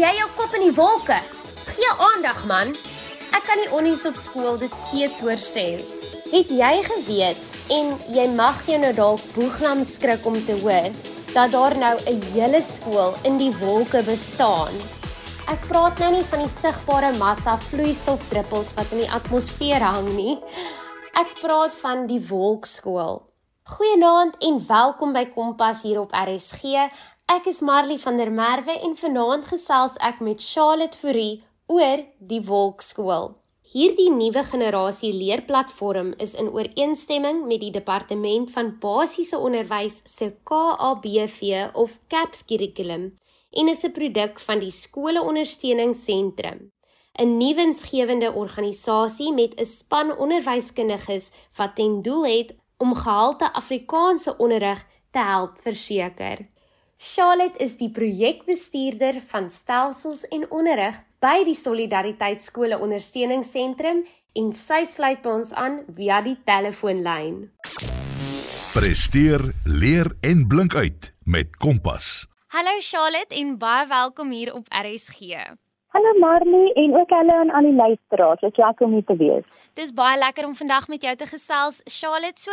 jy jou kop in die wolke? Gee aandag man. Ek kan die onnies op skool dit steeds hoor sê. Het jy geweet en jy mag jou nou dalk boeglam skrik om te hoor dat daar nou 'n hele skool in die wolke bestaan? Ek praat nou nie van die sigbare massa vloeistofdruppels wat in die atmosfeer hang nie. Ek praat van die wolkskool. Goeienaand en welkom by Kompas hier op RSG. Ek is Marley van der Merwe en vanaand gesels ek met Charlotte Fourie oor die Wolkskool. Hierdie nuwe generasie leerplatform is in ooreenstemming met die Departement van Basiese Onderwys se KABV of CAPS kurrikulum en is 'n produk van die Skoleondersteuningsentrum, 'n nuwensgewende organisasie met 'n span onderwyskundiges wat ten doel het om gehalte Afrikaanse onderrig te help verseker. Charlotte is die projekbestuurder van stelsels en onderrig by die Solidariteit Skole Ondersteuningsentrum en sy sluit by ons aan via die telefoonlyn. Presteer, leer en blink uit met Kompas. Hallo Charlotte en baie welkom hier op RSG. Hallo Marley en ook hallo aan al die luisteraars. Dit is lekker om hier te wees. Dis baie lekker om vandag met jou te gesels. Charlotte, so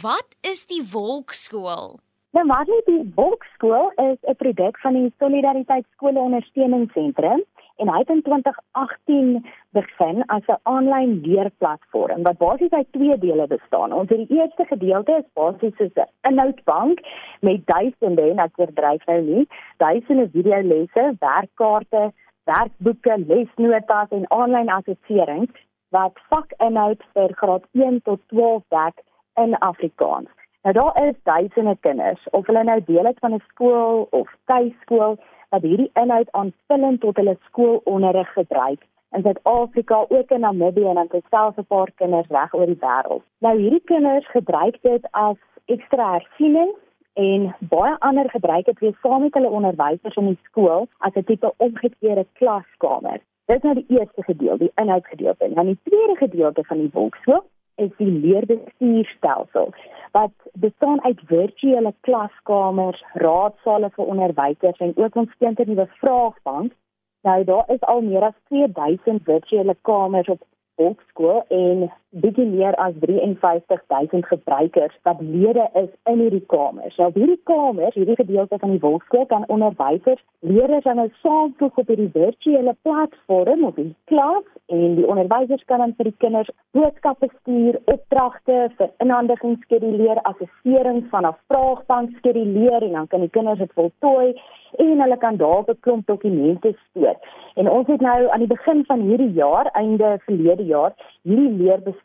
wat is die Wolkskool? Nou maar die Wolkskool is 'n produk van die Solidariteit Skole Ondersteuningsentrum en hy het in 2018 begin as 'n aanlyn leerplatform wat basies uit twee dele bestaan. Ons het die eerste gedeelte is basies 'n inhoudbank met duisende en ek verdryf nou nie, duisende videolesse, werkkaarte, werkboeke, lesnotas en aanlyn assesserings wat vakinhoud vir graad 1 tot 12 dek in Afrikaans. Nou daar is duisende kinders of hulle nou deel is van 'n skool of tuiskool wat hierdie inhoud aanvullend tot hulle skoolonderrig gebruik in Suid-Afrika ook in Namibië en dan selfs 'n paar kinders reg oor die wêreld. Nou hierdie kinders gebruik dit as ekstra hersiening en baie ander gebruik dit weer saam met hulle onderwysers in die skool as 'n tipe omgekeerde klaskamer. Dit is nou die eerste gedeelte, die inhoudgedeelte. En dan die tweede gedeelte van die wolkskool is die leerbestuurstelsel wat bestaan uit virtuele klaskamers, raadsale vir onderwysers en ook ons steenterdiewe vraagbank. Nou daar is al meer as 2000 virtuele kamers op Volkskool en bietjie meer as 53000 gebruikers wat lede is in hierdie kamers. Nou hierdie kamers, hierdie gedeelte van die Volkskool kan onderwysers leerders aan 'n saamvoeg op hierdie virtuele platform of in klas en die onderwysers kan dan vir die kinders boodskappe stuur, opdragte vir inhandiging skeduleer, assessering van 'n vraagbank skeduleer en dan kan die kinders dit voltooi en hulle kan daar 'n klomp dokumente stoor. En ons het nou aan die begin van hierdie jaar, einde verlede jaar, hierdie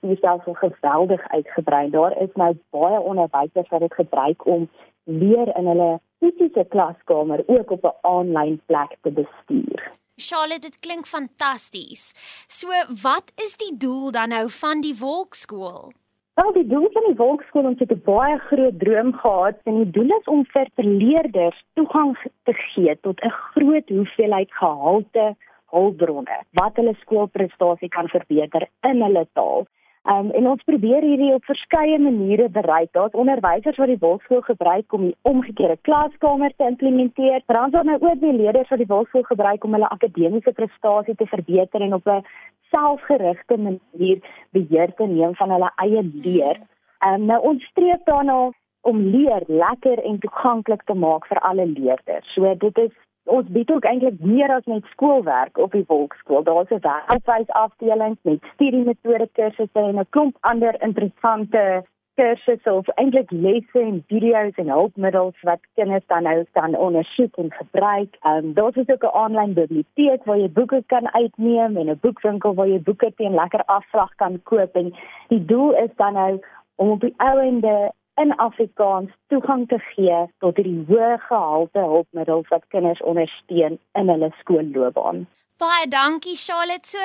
leerbestuurstelsel geweldig uitgebrei. Daar is nou baie onderwysers wat dit gebruik om leer in hulle fisiese klaskamer ook op 'n aanlyn plek te bestuur. Charlotte, dit klink fantasties. So, wat is die doel dan nou van die Wolkskool? Wel, die doel van die Wolkskool ons het 'n baie groot droom gehad en die doel is om vir leerders toegang te gee tot 'n groot hoeveelheid gehalte hulpbronne wat hulle skoolprestasie kan verbeter in hulle taal. Um, en ons probeer hierdie op verskeie maniere bereik. Daar's onderwysers wat die Wolkskool gebruik om die omgekeerde klaskamer te implementeer. Is daar nou ook die leerders wat die Wolkskool gebruik om hulle akademiese prestasie te verbeter en op 'n selfgerigte manier beheer te neem van hulle eie leer. Um, nou ons streef daarna om leer lekker en toeganklik te maak vir alle leerders. So dit is ons bied ook eintlik meer as net skoolwerk op die Volksskool. Daar's 'n werkwys afdeling met studiemetode kursusse en 'n klomp ander interessante kursusse of eintlik lesse en video's en hulpmiddels wat kinders dan nou kan ondersoek en gebruik. Ehm um, daar's ook 'n aanlyn biblioteek waar jy boeke kan uitneem en 'n boekwinkel waar jy boeke teen lekker afslag kan koop en die doel is dan nou om op die ouende in Afrikaans toegang te gee tot hierdie hoë gehalte hulpmiddels wat kinders ondersteun in hulle skoolloopbaan. Baie dankie Charlotte. So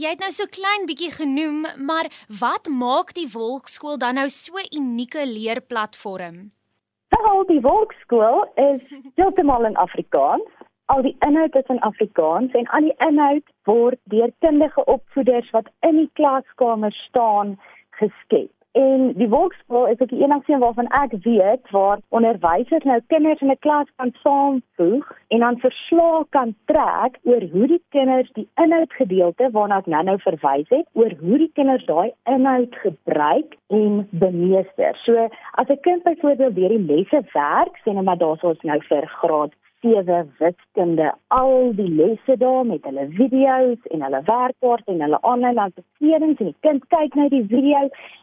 jy het nou so klein bietjie genoem, maar wat maak die Wolkskool dan nou so unieke leerplatform? Wel, die Wolkskool is heeltemal in Afrikaans. Al die inhoud is in Afrikaans en al die inhoud word deur kundige opvoeders wat in die klaskamer staan geskep. En die Wolkskool is ook die enigste een waarvan ek weet waar onderwysers nou kinders in 'n klas kan saamvoeg en dan verslae kan trek oor hoe die kinders die inhoudgedeelte waarna ek nou-nou verwys het, oor hoe die kinders daai inhoud gebruik en bemeester. So as 'n kind byvoorbeeld deur die lesse werk, sê net maar daar's nou vir graad 7 wiskunde. Al die lesse daar met hulle video's en hulle werkkaarte en hulle aanlyn assesserings en die kind kyk nou die video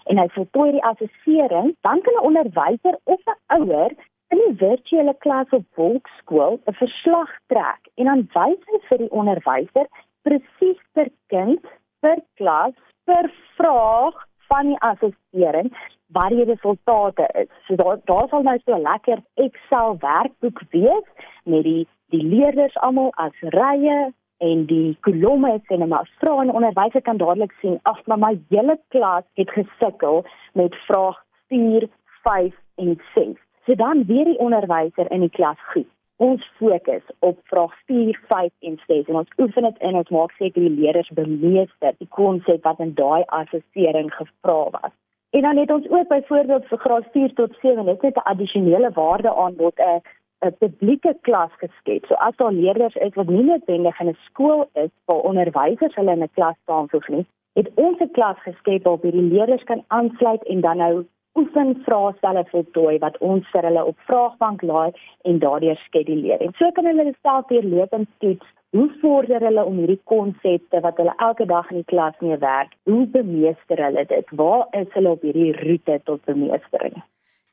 en hy voltooi die assessering, dan kan 'n onderwyser of 'n ouer in die virtuele klas op Volkskool 'n verslag trek en dan wys hy vir die onderwyser presies per kind, per klas, per vraag van die assessering wat die resultate is. So daar daar sal nou so 'n lekker Excel werkboek wees met die die leerders almal as rye en die kolomme is en maar vra en onderwyser kan dadelik sien ag maar my hele klas het gesukkel met vraag 4, 5 en 6. So dan weer die onderwyser in die klas goed. Ons fokus op vraag 4, 5 en 6 en ons oefen dit in ons maak seker die leerders bemeester die konsep wat in daai assessering gevra was. En dan het ons ook byvoorbeeld vir graad 4 tot 7 net 'n addisionele waarde aanbod 'n 'n publieke klas geskep. So as daar leerders is wat nie noodwendig in 'n skool is waar onderwysers hulle in 'n klas saamvoeg nie, het ons 'n klas geskep waar die leerders kan aansluit en dan nou oefen vraestelle voltooi wat ons vir hulle op vraagbank laai en daardeur skeduleer. En so kan hulle self weer lopend toets Hoe vorder hulle om hierdie konsepte wat hulle elke dag in die klas mee werk? Hoe bemeester hulle dit? Waar is hulle op hierdie roete tot bemeestering?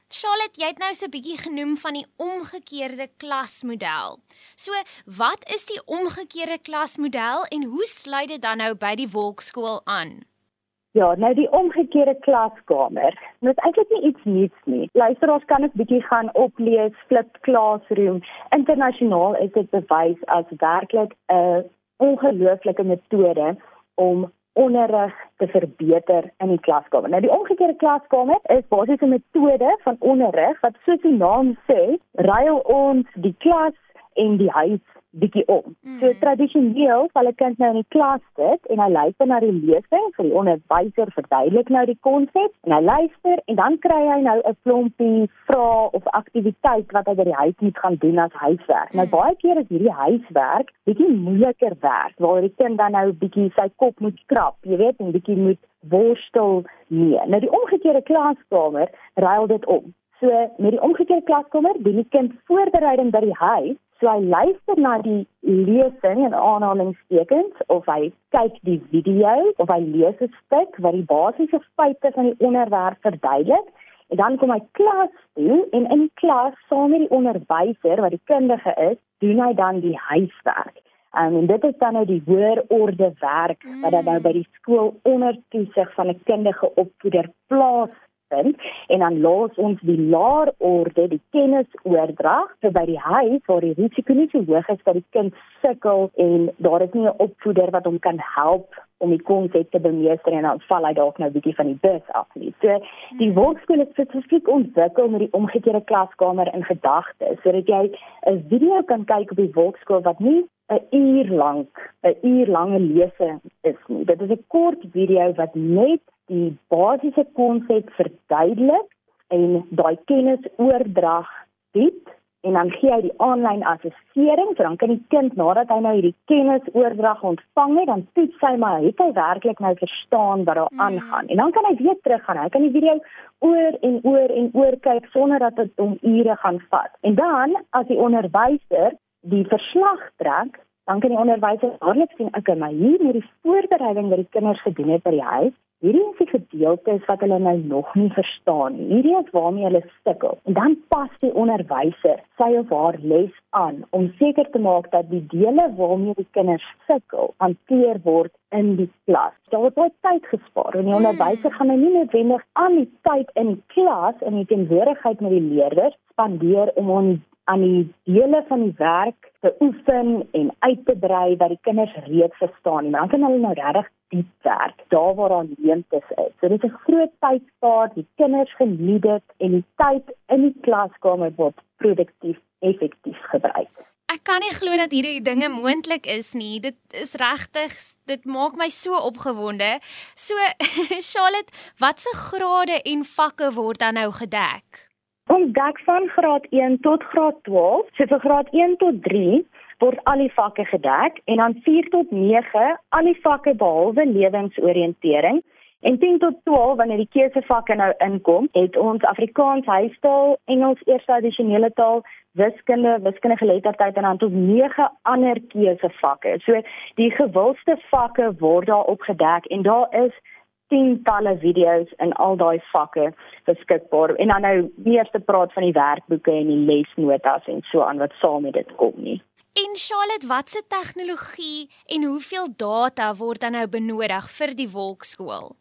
Charlotte, jy het nou so 'n bietjie genoem van die omgekeerde klasmodel. So, wat is die omgekeerde klasmodel en hoe sluit dit dan nou by die Wolkskool aan? Ja, nou die omgekeerde klaskamer. Dit is eintlik nie iets nuuts nie. Luisteraars kan dit bietjie gaan oplees, Flip Classroom. Internasionaal is dit bewys as werklik 'n ongelooflike metode om onderrig te verbeter in die klaskamer. Nou die omgekeerde klaskamer is basies 'n metode van onderrig wat soos die naam sê, ruil ons die klas en die huis bietjie om. Mm. So tradisioneel sal 'n kind nou in die klas sit en hy luister na die lesing vir die onderwyser verduidelik nou die konsep en hy luister en dan kry hy nou 'n klompie vrae of aktiwiteit wat hy by die huis moet gaan doen as huiswerk. Mm. Nou baie keer is hierdie huiswerk bietjie moeiliker werk waar die kind dan nou bietjie sy kop moet skrap, jy weet, en bietjie moet worstel nee. Nou die omgekeerde klaskamer ruil dit om. So met die omgekeerde klaskamer doen die kind voorbereiding by die huis So hy luister na die lesing en aanhalingstekens of hy kyk die video of hy lees 'n stuk wat die basiese feite van die onderwerp verduidelik en dan kom hy klas toe en in klas saam met die onderwyser wat die kundige is, doen hy dan die huiswerk. Um, en dit is dan nou die hoër orde werk wat dan nou by die skool onder toesig van 'n kundige opvoeder plaas vind en dan los ons die laer orde die kennis oordrag vir by die huis waar die risiko nie so hoog is dat die kind sukkel en daar is nie 'n opvoeder wat hom kan help om die konsep te bemeester en dan val hy dalk nou bietjie van die bus af nie. So die woordskool is spesifiek ontwikkel met die omgekeerde klaskamer in gedagte sodat jy 'n video kan kyk op die woordskool wat nie 'n uur lank, 'n uur lange lesing is nie. Dit is 'n kort video wat net die basiese konsep verduidelik en daai kennis oordrag bied en dan gee hy die aanlyn assessering, so dan kan die kind nadat hy nou hierdie kennis oordrag ontvang het, dan toets hy maar het hy werklik nou verstaan wat daar mm. aangaan. En dan kan hy weer teruggaan. Hy kan die video oor en oor en oor kyk sonder dat dit hom ure gaan vat. En dan as die onderwyser die verslag trek, dan kan die onderwyser dadelik sien, okay, maar hier met die voorbereiding wat die kinders gedoen het by die huis, Hierdie is die gedeeltes wat hulle nou nog nie verstaan nie. Hierdie is waarmee hulle sukkel. En dan pas die onderwyser sy of haar les aan om seker te maak dat die dele waarmee die kinders sukkel hanteer word in die klas. Daar word baie tyd gespaar en die hmm. onderwyser gaan nou nie noodwendig aan die tyd in die klas in die teenwoordigheid met die leerders spandeer om aan die dele van die werk te oefen en uit te brei wat die kinders reeds verstaan nie. Maar dan kan hulle nou regtig diep werk daar waar daar leemtes is. So dit is 'n groot tydspaar, die kinders geniet dit en die tyd in die klaskamer word produktief effektief gebruik. Ek kan nie glo dat hierdie dinge moontlik is nie. Dit is regtig, dit maak my so opgewonde. So Charlotte, watse grade en vakke word dan nou gedek? Ons dek van graad 1 tot graad 12. So vir graad 1 tot 3 word al die vakke gedek en dan 4 tot 9 al die vakke behalwe lewensoriëntering. En 10 tot 12 wanneer die keusevakke nou inkom, het ons Afrikaans huistaal, Engels eerste addisionele taal, wiskunde, wiskundige geletterdheid en dan tot 9 ander keusevakke. So die gewildste vakke word daar opgedek en daar is tientalle video's in al daai vakke beskikbaar. En dan nou eers te praat van die werkboeke en die lesnotas en so aan wat saam met dit kom nie. En Charlotte, watse tegnologie en hoeveel data word dan nou benodig vir die wolkskool?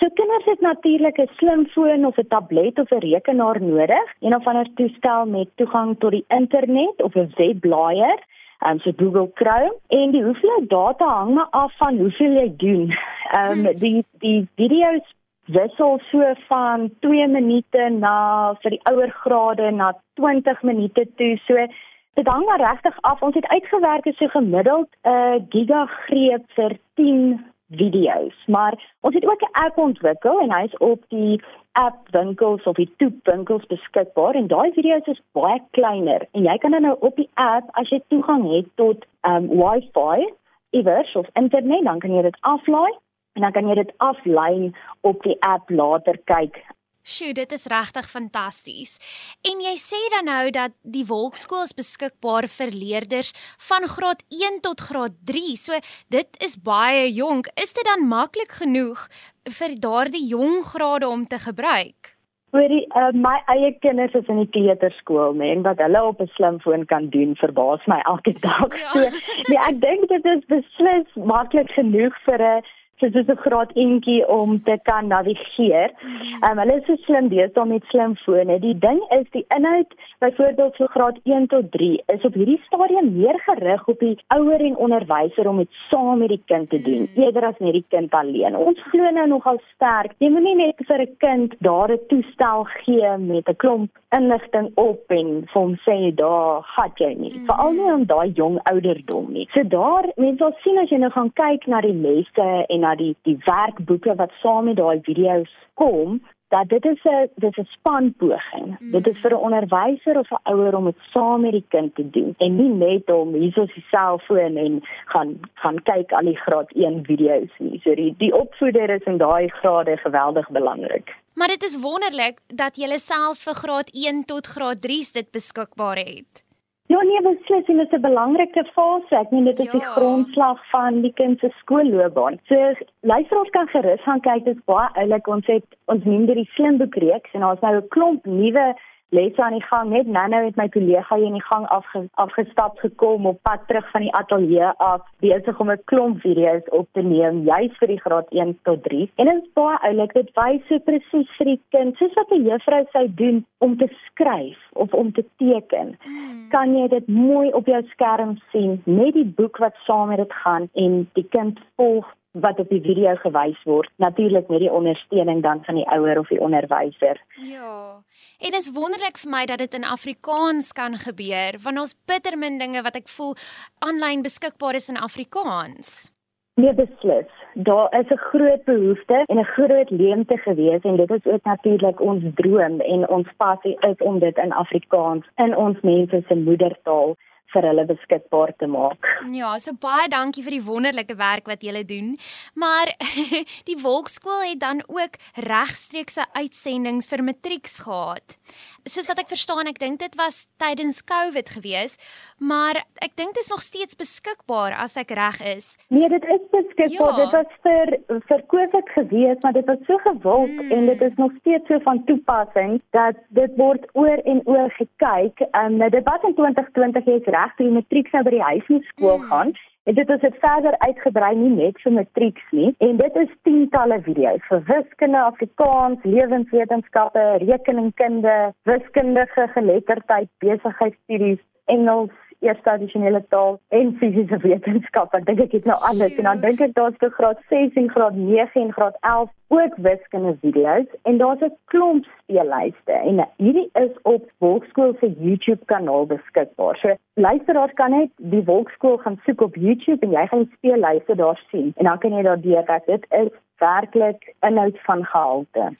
So kinders het natuurlik 'n slimfoon of 'n tablet of 'n rekenaar nodig, een of ander toestel met toegang tot die internet of 'n webblaaier, um, so Google Chrome. En die hoeveelheid data hang maar af van hoeveel jy doen. Ehm um, die die video's wissel so van 2 minute na vir die ouer grade na 20 minute toe. So dit hang maar regtig af. Ons het uitgewerk is so gemiddeld 'n uh, gigagreep vir 10 video's. Maar ons het ook 'n app ontwikkel en hy's op die app winkels of die toep winkels beskikbaar en daai video's is baie kleiner en jy kan dan nou op die app as jy toegang het tot um Wi-Fi iewers of internet dan kan jy dit aflaai en dan kan jy dit aflyn op die app later kyk Sjoe, dit is regtig fantasties. En jy sê dan nou dat die Wolkskool is beskikbaar vir leerders van graad 1 tot graad 3. So dit is baie jonk. Is dit dan maklik genoeg vir daardie jong grade om te gebruik? Hoorie, uh, my eie kinders is in die kleuterskool, nee, en wat hulle op 'n slimfoon kan doen, verbaas my elke dag. Ja. So, nee, ek dink dit is beslis maklik genoeg vir 'n so dis 'n graad eentjie om te kan navigeer. Ehm um, hulle is so slim deesdae met slimfone. Die ding is die inhoud byvoorbeeld vir graad 1 tot 3 is op hierdie stadium meer gerig op die ouer en onderwyser om dit saam met die kind te doen mm. eerder as net die kind alleen. Ons glo nou nogal sterk. Jy moenie net vir 'n kind daar 'n toestel gee met 'n klomp inligting op en vir hom sê daar gat jy nie. Mm. Veral nie om daai jong ouderdom nie. So daar mense sal sien as jy nou gaan kyk na die lesse en na die die werkboeke wat saam met daai video's kom dat dit is 'n dis 'n spanpoging. Mm. Dit is vir 'n onderwyser of 'n ouer om dit saam met die kind te doen en nie net om hierso sy selfoon en gaan gaan kyk al die graad 1 video's nie. So die die opvoeder is in daai grade geweldig belangrik. Maar dit is wonderlik dat jy selfs vir graad 1 tot graad 3 dit beskikbaar het. Ja nee, beslis en dit is 'n belangrike fase. Ek meen dit is ja. die grondslag van die kind se skoolloopbaan. So luisteraars kan gerus gaan kyk, dit is baie oulik. Ons het ons noem dit die slimboek reeks en daar's nou 'n klomp nuwe lesse aan die gang. Net nou het my kollega hier in die gang afge, afgestap gekom op pad terug van die ateljee af, besig om 'n klomp video's op te neem, juis vir die graad 1 tot 3. En dit is baie oulik. Dit wys so presies vir die kind soos wat 'n juffrou sou doen om te skryf of om te teken. Hmm. Kan jy dit mooi op jou skerm sien met die boek wat saam met dit gaan en die kind volg wat op die video gewys word natuurlik met die ondersteuning dan van die ouer of die onderwyser. Ja. En is wonderlik vir my dat dit in Afrikaans kan gebeur want ons bitter min dinge wat ek voel aanlyn beskikbaar is in Afrikaans. Nee beslis. Daar is 'n groot behoefte en 'n groot leemte gewees en dit is ook natuurlik ons droom en ons passie is om dit in Afrikaans in ons mense se moedertaal vir hulle beskikbaar te maak. Ja, so baie dankie vir die wonderlike werk wat julle doen. Maar die Wolkskool het dan ook regstreekse uitsendings vir matrieks gehad. Soos wat ek verstaan, ek dink dit was tydens COVID gewees, maar ek dink dit is nog steeds beskikbaar as ek reg is. Nee, dit is beskikbaar. Ja. Dit was vir vir COVID gewees, maar dit was so gewild hmm. en dit is nog steeds so van toepassing dat dit word oor en oor gekyk. Ehm um, dit was in 2020 is reg toe die matriek nou by die huis moet skool mm. gaan. En dit is dit verder uitgebrei nie net vir matrieks nie en dit is tientalle video's vir wiskunde, Afrikaans, lewenswetenskappe, rekeningkunde, wiskundige geletterdheid, besigheidstudies, Engels, eers tradisionele taal en fisiese wetenskap. Ek dink ek het nou alles en dan dink ek daar's te graad 6 en graad 9 en graad 11 ook wiskunde video's en daar's 'n klomp speellyste en hierdie is op Wolkskool se YouTube kanaal beskikbaar. So luisteraars kan net die Wolkskool gaan soek op YouTube en jy gaan die speellyste daar sien en dan kan jy daardeur dat dit is werklik inhoud van gehalte.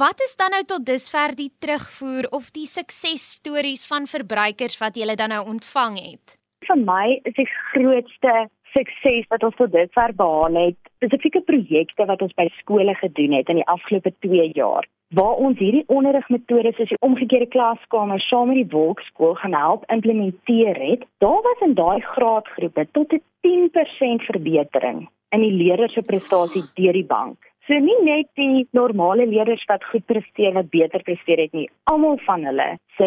Wat is dan nou tot dusver die terugvoer of die suksesstories van verbruikers wat jy dan nou ontvang het? Vir my is die grootste sukses wat ons tot dusver behaal het, spesifieke projekte wat ons by skole gedoen het in die afgelope 2 jaar. Waar ons hierdie onderrigmetodes soos die omgekeerde klaskamer saam met die wolkskool gaan help implementeer het, daar was in daai graadgroepe tot 'n 10% verbetering in die leerders se prestasie deur die bank. So nie net die normale leerders wat goed presteer wat beter presteer het nie, almal van hulle se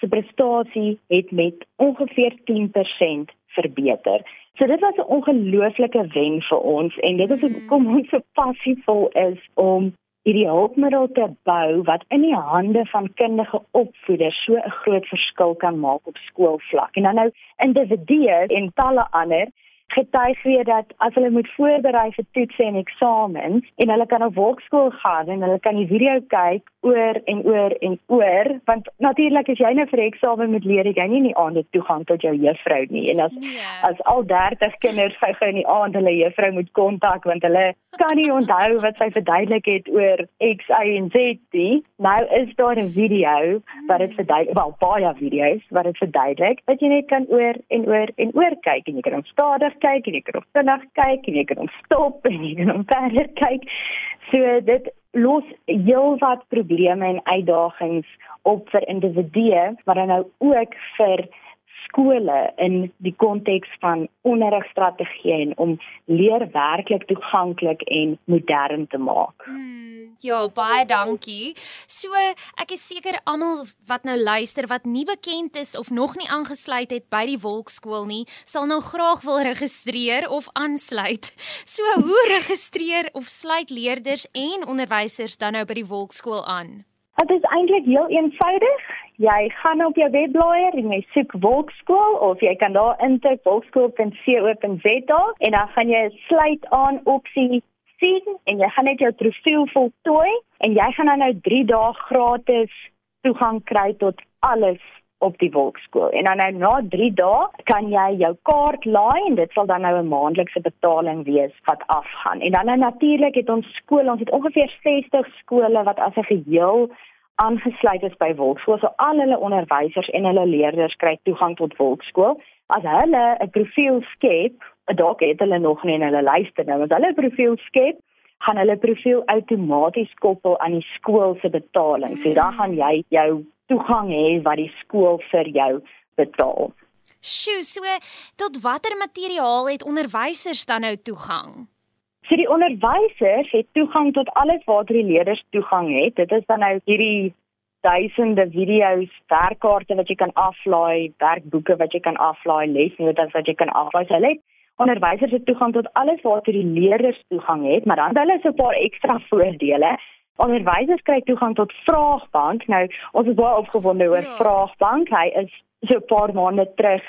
se prestasie het met ongeveer 10% verbeter. So dit was 'n ongelooflike wen vir ons en dit is hoekom ons so passievol is om hierdie hulpmiddel te bou wat in die hande van kundige opvoeders so 'n groot verskil kan maak op skoolvlak. En dan nou individue en talle ander getuig weer dat as hulle moet voorberei vir toetse en eksamens en hulle kan op wolkskool gaan en hulle kan die video kyk oor en oor en oor want natuurlik as jy nou vir eksamen moet leer jy nie in die aande toegang tot jou juffrou nie en as nee. as al 30 kinders gou gou in die aand hulle juffrou moet kontak want hulle kan nie onthou wat sy verduidelik het oor X Y en Z nie nou is daar 'n video wat dit verduidelik wel baie video's wat dit verduidelik dat jy net kan oor en oor en oor kyk en jy kan stadig kyk en jy kan op vinnig kyk en jy kan stop en jy kan verder kyk. So dit los heelwat probleme en uitdagings op vir individue, maar dan nou ook vir skole in die konteks van onderrigstrategie en om leer werklik toeganklik en modern te maak. Hmm, ja, baie dankie. So, ek is seker almal wat nou luister wat nie bekend is of nog nie aangesluit het by die Wolkskool nie, sal nou graag wil registreer of aansluit. So, hoe registreer of sluit leerders en onderwysers dan nou by die Wolkskool aan? Dit is eintlik heel eenvoudig. Jy gaan op jou webblaaier en jy soek Wolkskool of jy kan daar intik wolkskool.co.za en dan gaan jy sluit aan opsie sien en jy gaan net jou profiel voltooi en jy gaan dan nou 3 dae gratis toegang kry tot alles op die Wolkskool. En dan nou na 3 dae kan jy jou kaart laai en dit sal dan nou 'n maandelikse betaling wees wat afgaan. En dan nou natuurlik het ons skole, ons het ongeveer 60 skole wat as 'n geheel aangesluit is by Wolkskool. So al hulle onderwysers en hulle leerders kry toegang tot Wolkskool. As hulle 'n profiel skep, dalk het hulle nog nie in hulle lyste nou, as hulle 'n profiel skep, gaan hulle profiel outomaties koppel aan die skool se betaling. So dan gaan jy jou toegang hê wat die skool vir jou betaal. Sjoe, so tot watter materiaal het onderwysers dan nou toegang? So die onderwysers het toegang tot alles waartoe die leerders toegang het. Dit is dan nou hierdie duisende video's, werkkaarte wat jy kan aflaai, werkboeke wat jy kan aflaai, lesnotas wat jy kan aflaai. So hulle onderwysers het toegang tot alles waartoe die leerders toegang het, maar dan hulle so 'n paar ekstra voordele. Onderwysers kry toegang tot Vraagbank. Nou, ons is baie opgewonde oor ja. Vraagbank. Hy is so 'n paar maande terug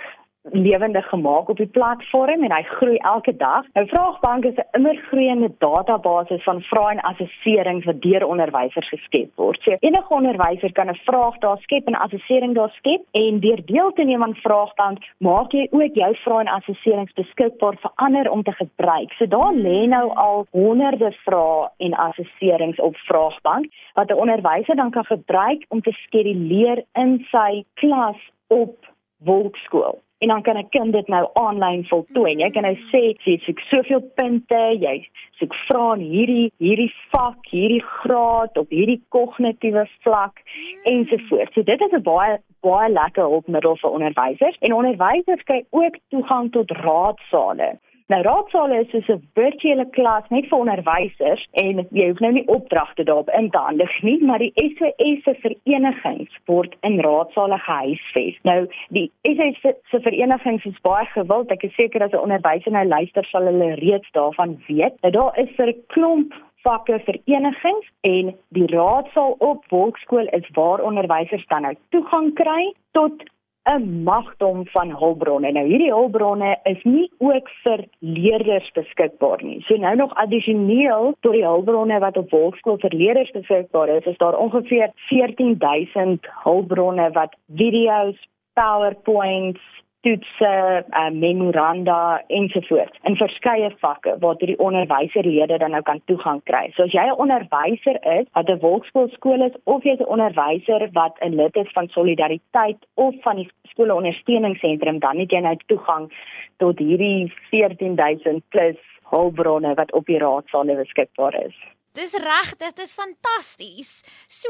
lewendig gemaak op die platform en hy groei elke dag. Nou Vraagbank is 'n immergroeiende database van vrae en assesserings wat deur onderwysers geskep word. So enige onderwyser kan 'n vraag daar skep en assessering daar skep en deur deel te neem aan Vraagbank maak jy ook jou vrae en assesserings beskikbaar vir ander om te gebruik. So daar lê nou al honderde vrae en assesserings op Vraagbank wat 'n onderwyser dan kan gebruik om te skeduleer in sy klas op Wolkskool en dan kan 'n kind dit nou aanlyn voltooi. Jy kan nou sê jy soek soveel punte, jy soek vra in hierdie hierdie vak, hierdie graad op hierdie kognitiewe vlak ensovoorts. So dit is 'n baie baie lekker hulpmiddel vir onderwysers en onderwysers kry ook toegang tot raadsale Nou raadsale is soos 'n virtuele klas net vir onderwysers en jy hoef nou nie opdragte daarop in te handig nie, maar die SOS se verenigings word in raadsale gehuisves. Nou die SOS se verenigings is baie gewild. Ek is seker as 'n onderwyser nou luister sal hulle reeds daarvan weet. Nou daar is vir 'n klomp vakke verenigings en die raadsaal op Wolkskool is waar onderwysers dan nou toegang kry tot 'n magdom van hulpbronne. Nou hierdie hulpbronne is nie ook vir leerders beskikbaar nie. So nou nog addisioneel tot die hulpbronne wat op Wolkskool vir leerders beskikbaar is, is daar ongeveer 14000 hulpbronne wat video's, PowerPoints, toetse, uh, memoranda ensovoorts in verskeie vakke waar die onderwyserlede dan nou kan toegang kry. So as jy 'n onderwyser is wat 'n Wolkskool is of jy's 'n onderwyser wat 'n lid is van Solidariteit of van die skoolondersteuningsentrum, dan het jy nou toegang tot hierdie 14000 plus hulpbronne wat op die raadsaal beskikbaar is. Dis reg, dit is fantasties. So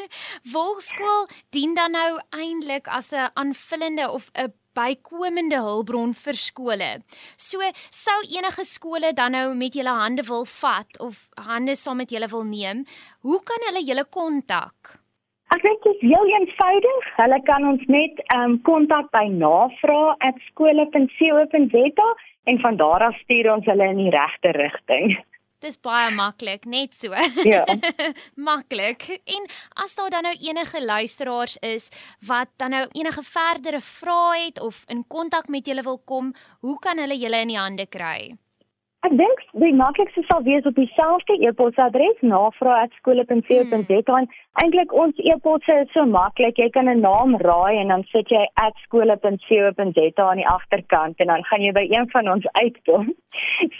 Wolkskool dien dan nou eintlik as 'n aanvullende of 'n bykomende hulpbron vir skole. So sou enige skole dan nou met julle hande wil vat of hande saam met julle wil neem, hoe kan hulle julle kontak? Ek dink dit is heel eenvoudig. Hulle kan ons net ehm um, kontak by navrae@skole.co.za en van daar af stuur ons hulle in die regte rigting. Dis baie maklik, net so. Ja. maklik. En as daar dan nou enige luisteraars is wat dan nou enige verdere vrae het of in kontak met julle wil kom, hoe kan hulle julle in die hande kry? Ek dink die maklikste sal wees op dieselfde e-posadres navrae@skole.co.za. Hmm. Eintlik ons e-posse is so maklik. Jy kan 'n naam raai en dan sit jy @skole.co.za aan die agterkant en dan gaan jy by een van ons uitkom.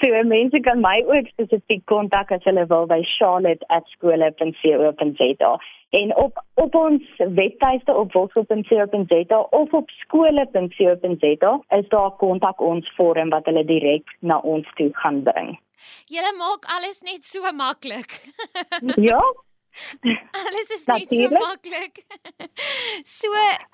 So mense kan my ook spesifiek kontak as hulle wil by charlotte@skole.co.za. En op op ons webtuiste op wolfsop.co.za of op skole.co.za is daar kontak ons vorm wat hulle direk na ons toe gaan bring. Julle maak alles net so maklik. ja. Alles is net so maklik. So,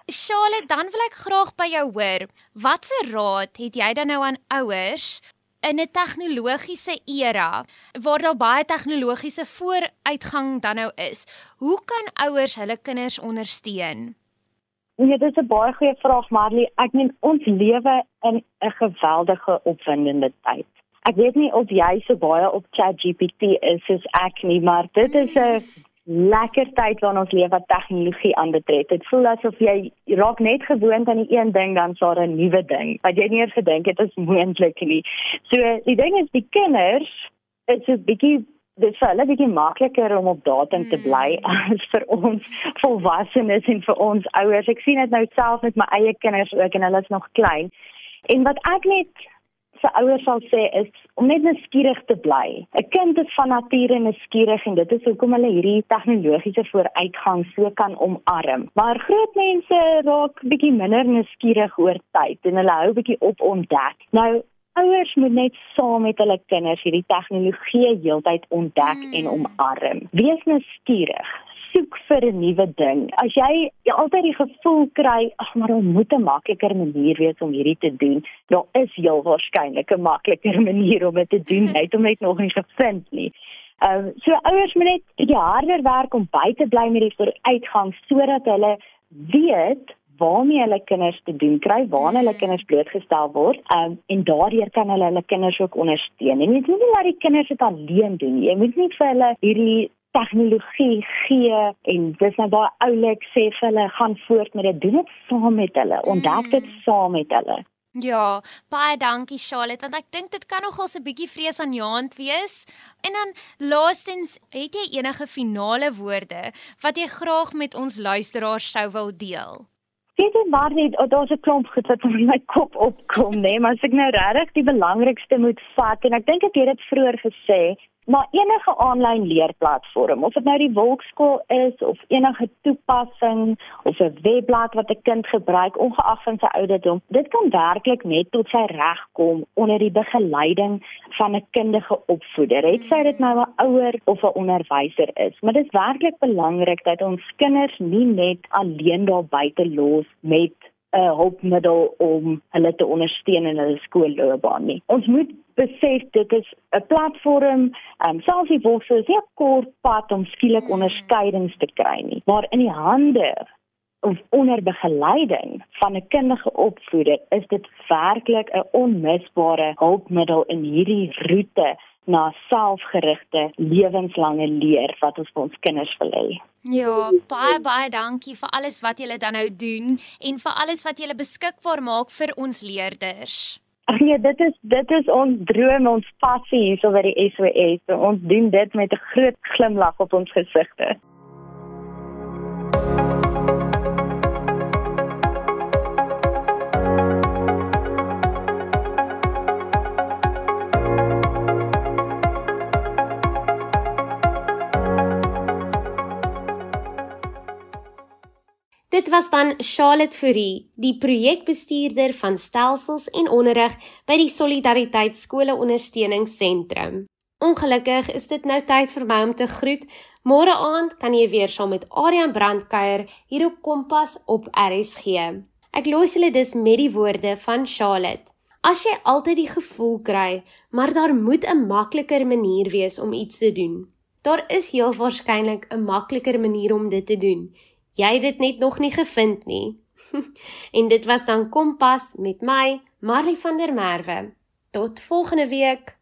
Charlotte, dan wil ek graag by jou hoor. Watse raad het jy dan nou aan ouers in 'n tegnologiese era waar daar baie tegnologiese vooruitgang dan nou is. Hoe kan ouers hulle kinders ondersteun? Nee, dit is 'n baie goeie vraag, Marley. Ek meen ons lewe in 'n geweldige opwindende tyd. Ek weet nie of jy so baie op ChatGPT is soos ek nie, maar dit is 'n lekker tyd waarin ons leef wat tegnologie aanbetref. Dit voel asof jy raak net gewoond aan die een ding dan sal 'n nuwe ding wat jy nie eens gedink het is moontlik nie. So die ding is die kinders is 'n bietjie dis vir hulle bietjie makliker om op datum te bly mm. as vir ons volwassenes en vir ons ouers. Ek sien dit nou self met my eie kinders ook en hulle is nog klein. En wat ek net se ouers sal sê is om net nuuskierig te bly. 'n Kind is van nature nuuskierig en dit is hoekom hulle hierdie tegnologiese vooruitgang so kan omarm. Maar groot mense raak bietjie minder nuuskierig oor tyd en hulle hou bietjie op ontdek. Nou Ouers moet net saam met hulle kinders hierdie tegnologie heeltyd ontdek hmm. en omarm. Wees nuuskierig soek vir 'n nuwe ding. As jy, jy altyd die gevoel kry, ag maar daar moet 'n makliker manier wees om hierdie te doen, daar is heel waarskynlik 'n makliker manier om dit te doen, net om dit nog nie gevind nie. Ehm uh, so ouers moet net bietjie harder werk om by te bly met die vooruitgang sodat hulle weet waarmee hulle kinders te doen kry, waarna hulle kinders blootgestel word, um, en daardeur kan hulle hulle kinders ook ondersteun. En jy moet nie laat die kinders dit alleen doen nie. Jy moet nie vir hulle hierdie tegnologie gee en dis nou baie oulik sê vir hulle gaan voort met dit. Doen dit saam met hulle. Ontdek dit mm. saam met hulle. Ja baie dankie Charlotte want ek dink dit kan nogal 'n bietjie vreesaanjaend wees. En dan laastens het jy enige finale woorde wat jy graag met ons luisteraars sou wil deel? Dit is maar net oh, daar's 'n klomp goed wat in my kop opkom, nê, nee, maar as ek nou regtig die belangrikste moet vat en ek dink ek het dit vroeër gesê, Maar enige aanlyn leerplatform, of dit nou die Wolkskool is of enige toepassing of 'n webblad wat 'n kind gebruik ongeag van sy ouderdom, dit kan werklik net tot sy reg kom onder die begeleiding van 'n kundige opvoeder. Het sy dit nou 'n ouer of 'n onderwyser is, maar dit is werklik belangrik dat ons kinders nie net alleen daar buite los met 'n hulpmiddel om hulle te ondersteun in hulle skoolloopbaan nie. Ons moet besef dit is 'n platform, ehm um, selfs die wolse is 'n kort pad om skielik onderskeidings te kry nie, maar in die hande of onder begeleiding van 'n kundige opvoeder is dit werklik 'n onmisbare hulpmiddel in hierdie roete na selfgerigte lewenslange leer wat ons vir ons kinders wil hê. Ja, baie baie dankie vir alles wat julle dan nou doen en vir alles wat julle beskikbaar maak vir ons leerders. Ag nee, dit is dit is ons droom, ons passie hier so by die SOS. Ons doen dit met 'n groot glimlag op ons gesigte. Dit was dan Charlotte Fourie, die projekbestuurder van stelsels en onderrig by die Solidariteit Skole Ondersteuningsentrum. Ongelukkig is dit nou tyd vir my om te groet. Môre aand kan jy weer saam met Adrian Brand kuier hier op Kompas op RSG. Ek los julle dus met die woorde van Charlotte. As jy altyd die gevoel kry, maar daar moet 'n makliker manier wees om iets te doen. Daar is heel waarskynlik 'n makliker manier om dit te doen jy het dit net nog nie gevind nie. en dit was dan Kompas met my, Marley van der Merwe. Tot volgende week.